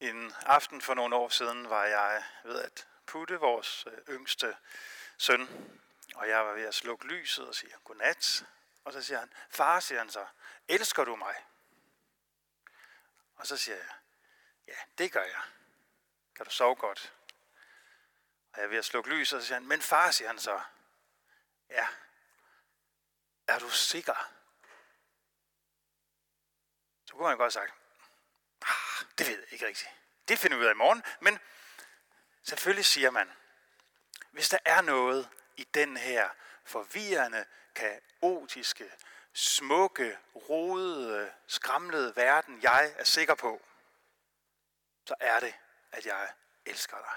En aften for nogle år siden var jeg ved at putte vores øh, yngste søn, og jeg var ved at slukke lyset og sige godnat. Og så siger han, far, siger han så, elsker du mig? Og så siger jeg, ja, det gør jeg. Kan du sove godt? Og jeg er ved at slukke lyset, og så siger han, men far, siger han så, ja, er du sikker? Så kunne man godt have sagt, ah, det ved jeg ikke rigtigt. Det finder vi ud af i morgen. Men selvfølgelig siger man, hvis der er noget i den her forvirrende, kaotiske, smukke, rodede, skramlede verden, jeg er sikker på, så er det, at jeg elsker dig.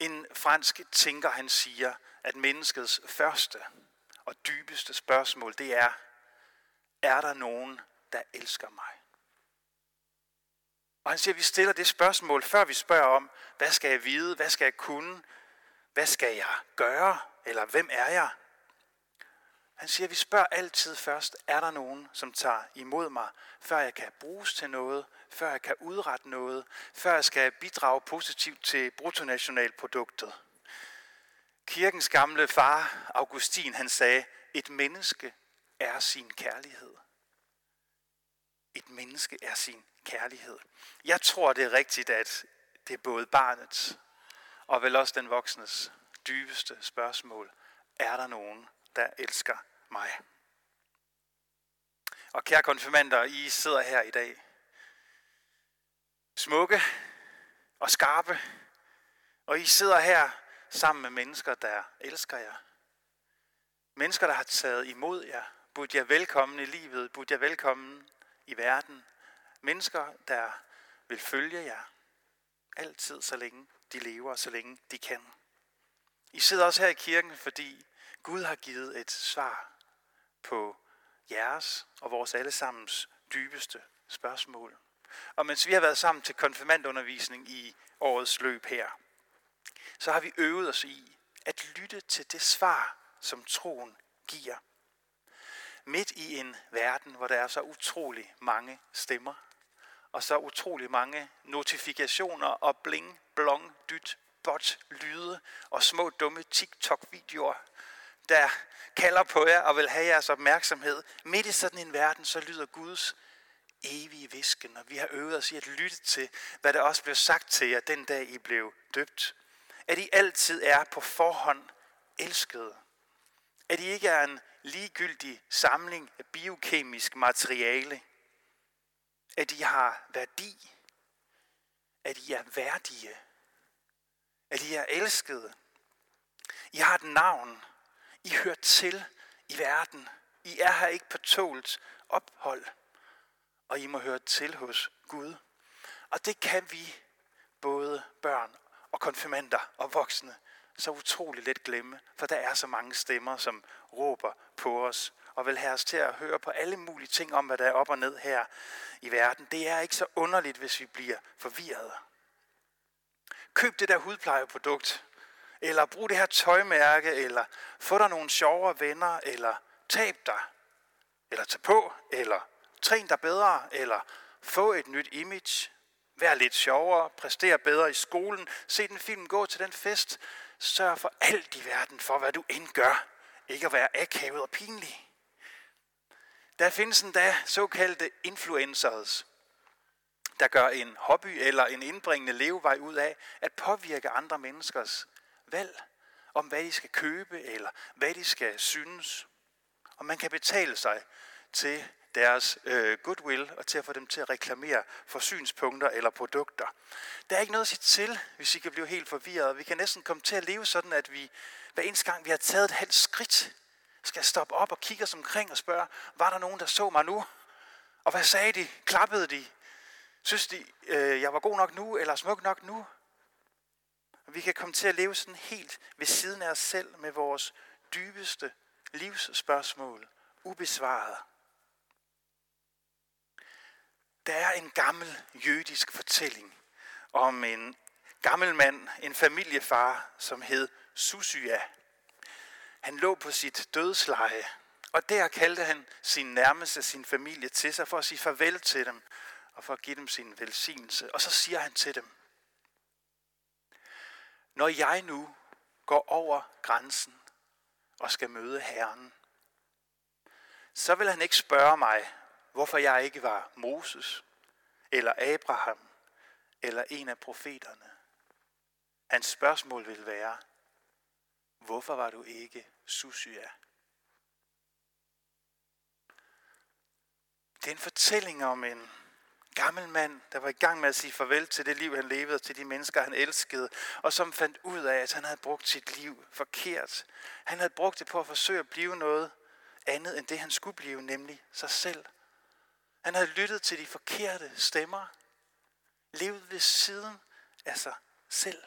En fransk tænker, han siger, at menneskets første og dybeste spørgsmål, det er, er der nogen, der elsker mig? Og han siger, at vi stiller det spørgsmål, før vi spørger om, hvad skal jeg vide, hvad skal jeg kunne, hvad skal jeg gøre, eller hvem er jeg? Han siger, at vi spørger altid først, er der nogen, som tager imod mig, før jeg kan bruges til noget, før jeg kan udrette noget, før jeg skal bidrage positivt til bruttonationalproduktet. Kirkens gamle far, Augustin, han sagde, et menneske er sin kærlighed. Et menneske er sin kærlighed. Jeg tror, det er rigtigt, at det er både barnets og vel også den voksnes dybeste spørgsmål. Er der nogen, der elsker mig? Og kære konfirmander, I sidder her i dag. Smukke og skarpe. Og I sidder her sammen med mennesker, der elsker jer. Mennesker, der har taget imod jer. Bud jer velkommen i livet. Bud jer velkommen i verden. Mennesker, der vil følge jer. Altid, så længe de lever, så længe de kan. I sidder også her i kirken, fordi Gud har givet et svar på jeres og vores allesammens dybeste spørgsmål. Og mens vi har været sammen til konfirmandundervisning i årets løb her, så har vi øvet os i at lytte til det svar, som troen giver. Midt i en verden, hvor der er så utrolig mange stemmer, og så utrolig mange notifikationer og bling, blong, dyt, bot, lyde og små dumme TikTok-videoer, der kalder på jer og vil have jeres opmærksomhed. Midt i sådan en verden, så lyder Guds evige visken, og vi har øvet os i at lytte til, hvad der også blev sagt til jer den dag, I blev døbt. At I altid er på forhånd elskede. At I ikke er en ligegyldig samling af biokemisk materiale, at I har værdi, at I er værdige, at I er elskede. I har et navn. I hører til i verden. I er her ikke på tålt ophold, og I må høre til hos Gud. Og det kan vi, både børn og konfirmander og voksne, så utroligt let glemme, for der er så mange stemmer, som råber på os og vil have os til at høre på alle mulige ting om, hvad der er op og ned her i verden. Det er ikke så underligt, hvis vi bliver forvirret. Køb det der hudplejeprodukt, eller brug det her tøjmærke, eller få dig nogle sjovere venner, eller tab dig, eller tag på, eller træn dig bedre, eller få et nyt image, vær lidt sjovere, præster bedre i skolen, se den film, gå til den fest, sørg for alt i verden for, hvad du end gør, ikke at være akavet og pinlig. Der findes endda såkaldte influencers, der gør en hobby eller en indbringende levevej ud af at påvirke andre menneskers valg om, hvad de skal købe eller hvad de skal synes. Og man kan betale sig til deres øh, goodwill og til at få dem til at reklamere for synspunkter eller produkter. Der er ikke noget at sige til, hvis I kan blive helt forvirret. Vi kan næsten komme til at leve sådan, at vi hver eneste gang, vi har taget et halvt skridt, skal stoppe op og kigge os omkring og spørge, var der nogen, der så mig nu? Og hvad sagde de? Klappede de? Synes de, øh, jeg var god nok nu, eller smuk nok nu? Og vi kan komme til at leve sådan helt ved siden af os selv med vores dybeste livsspørgsmål ubesvaret. Der er en gammel jødisk fortælling om en gammel mand, en familiefar, som hed Susya. Han lå på sit dødsleje, og der kaldte han sin nærmeste, sin familie til sig for at sige farvel til dem og for at give dem sin velsignelse. Og så siger han til dem, når jeg nu går over grænsen og skal møde Herren, så vil han ikke spørge mig, hvorfor jeg ikke var Moses, eller Abraham, eller en af profeterne. Hans spørgsmål vil være, hvorfor var du ikke Susia? Det er en fortælling om en gammel mand, der var i gang med at sige farvel til det liv, han levede, til de mennesker, han elskede, og som fandt ud af, at han havde brugt sit liv forkert. Han havde brugt det på at forsøge at blive noget andet end det, han skulle blive, nemlig sig selv. Han havde lyttet til de forkerte stemmer, levet ved siden af sig selv.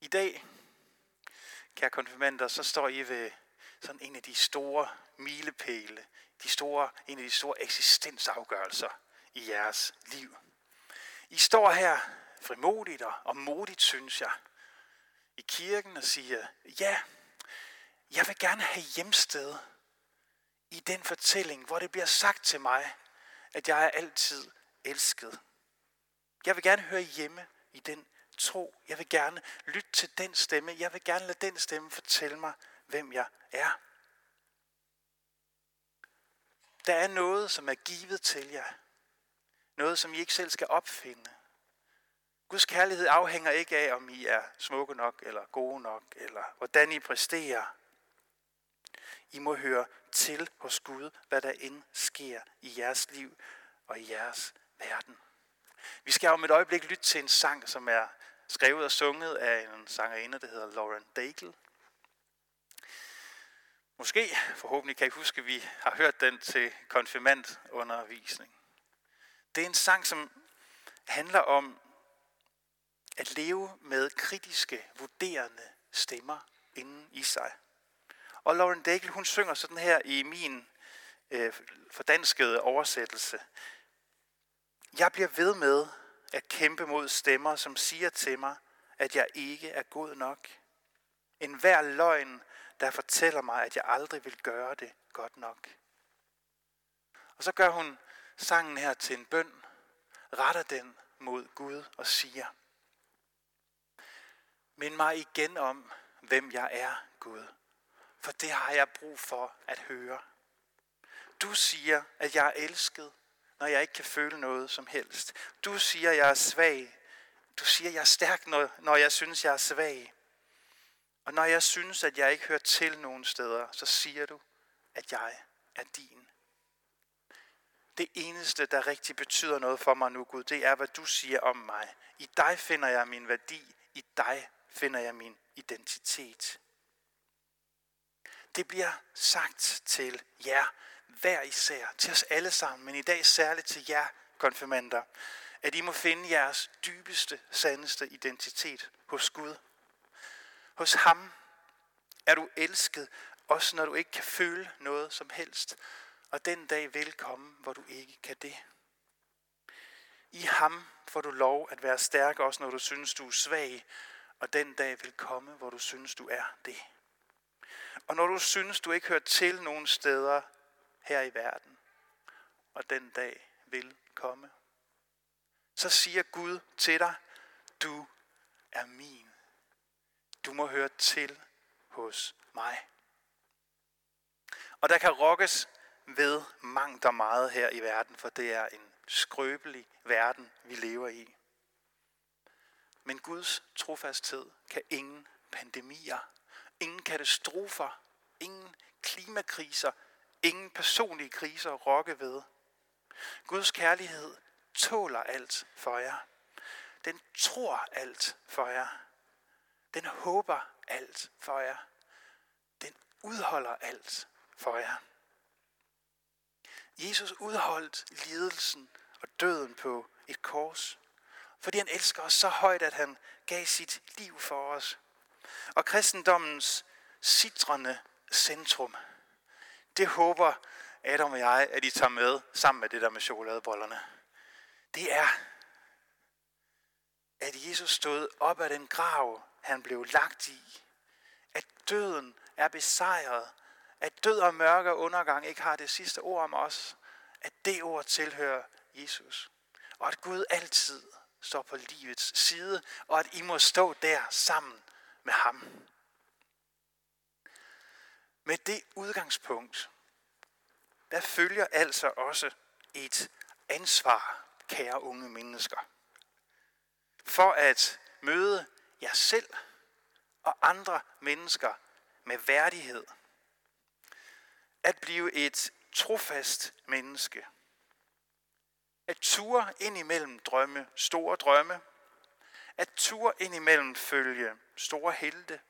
I dag, kære konfirmander, så står I ved sådan en af de store milepæle, de store, en af de store eksistensafgørelser i jeres liv. I står her frimodigt og modigt, synes jeg, i kirken og siger, ja, jeg vil gerne have hjemsted i den fortælling, hvor det bliver sagt til mig, at jeg er altid elsket. Jeg vil gerne høre hjemme i den tro. Jeg vil gerne lytte til den stemme. Jeg vil gerne lade den stemme fortælle mig, hvem jeg er. Der er noget, som er givet til jer. Noget, som I ikke selv skal opfinde. Guds kærlighed afhænger ikke af, om I er smukke nok, eller gode nok, eller hvordan I præsterer. I må høre til hos Gud, hvad der end sker i jeres liv og i jeres verden. Vi skal om et øjeblik lytte til en sang, som er skrevet og sunget af en sangerinde, der hedder Lauren Daigle. Måske, forhåbentlig kan I huske, at vi har hørt den til konfirmandundervisning. Det er en sang, som handler om at leve med kritiske, vurderende stemmer inden i sig. Og Lauren Daigle, hun synger sådan her i min øh, fordanskede oversættelse. Jeg bliver ved med at kæmpe mod stemmer, som siger til mig, at jeg ikke er god nok. En hver løgn, der fortæller mig, at jeg aldrig vil gøre det godt nok. Og så gør hun sangen her til en bøn, retter den mod Gud og siger, Mind mig igen om, hvem jeg er, Gud, for det har jeg brug for at høre. Du siger, at jeg er elsket, når jeg ikke kan føle noget som helst. Du siger, at jeg er svag. Du siger, at jeg er stærk, når, når jeg synes, jeg er svag. Og når jeg synes, at jeg ikke hører til nogen steder, så siger du, at jeg er din. Det eneste, der rigtig betyder noget for mig nu, Gud, det er, hvad du siger om mig. I dig finder jeg min værdi. I dig finder jeg min identitet. Det bliver sagt til jer, hver især, til os alle sammen, men i dag særligt til jer, konfirmander, at I må finde jeres dybeste, sandeste identitet hos Gud. Hos ham er du elsket, også når du ikke kan føle noget som helst, og den dag vil komme, hvor du ikke kan det. I ham får du lov at være stærk, også når du synes, du er svag, og den dag vil komme, hvor du synes, du er det. Og når du synes, du ikke hører til nogen steder her i verden, og den dag vil komme, så siger Gud til dig, du er min. Du må høre til hos mig. Og der kan rokkes ved mangt og meget her i verden, for det er en skrøbelig verden, vi lever i. Men Guds trofasthed kan ingen pandemier, ingen katastrofer, ingen klimakriser, ingen personlige kriser rokke ved. Guds kærlighed tåler alt for jer. Den tror alt for jer. Den håber alt for jer. Den udholder alt for jer. Jesus udholdt lidelsen og døden på et kors, fordi han elsker os så højt, at han gav sit liv for os. Og kristendommens citrende centrum, det håber Adam og jeg, at I tager med sammen med det der med chokoladebollerne. Det er, at Jesus stod op af den grav, han blev lagt i. At døden er besejret. At død og mørke og undergang ikke har det sidste ord om os. at det ord tilhører Jesus. Og at Gud altid står på livets side, og at I må stå der sammen med ham. Med det udgangspunkt, der følger altså også et ansvar, kære unge mennesker, for at møde jer selv og andre mennesker med værdighed. At blive et trofast menneske. At ture ind imellem drømme, store drømme. At tur indimellem følge store helte.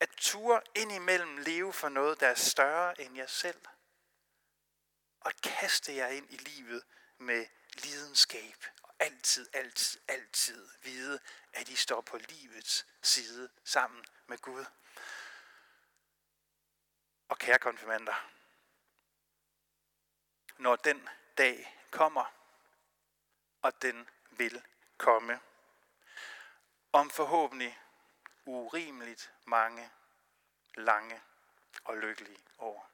At tur indimellem leve for noget, der er større end jer selv. Og at kaste jer ind i livet med lidenskab. Og altid, altid, altid vide, at I står på livets side sammen med Gud. Og kære konfirmander, når den dag kommer, og den vil komme. Om forhåbentlig urimeligt mange, lange og lykkelige år.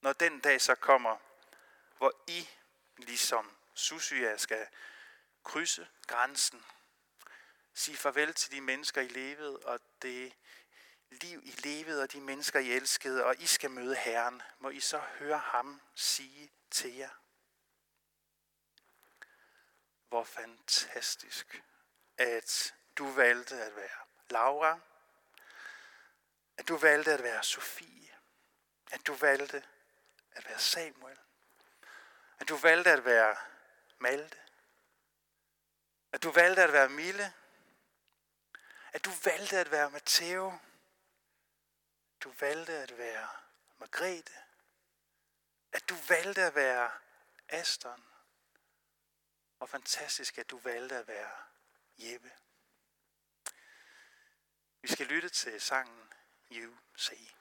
Når den dag så kommer, hvor I, ligesom Susia, skal krydse grænsen, sige farvel til de mennesker, I levede, og det liv, I levede, og de mennesker, I elskede, og I skal møde Herren, må I så høre ham sige til jer. Hvor fantastisk, at du valgte at være Laura, at du valgte at være Sofie, at du valgte at være Samuel, at du valgte at være Malte, at du valgte at være Mille, at du valgte at være Matteo, du valgte at være Margrethe, at du valgte at være Aston, og fantastisk, at du valgte at være Jeppe. Vi skal lytte til sangen You Say.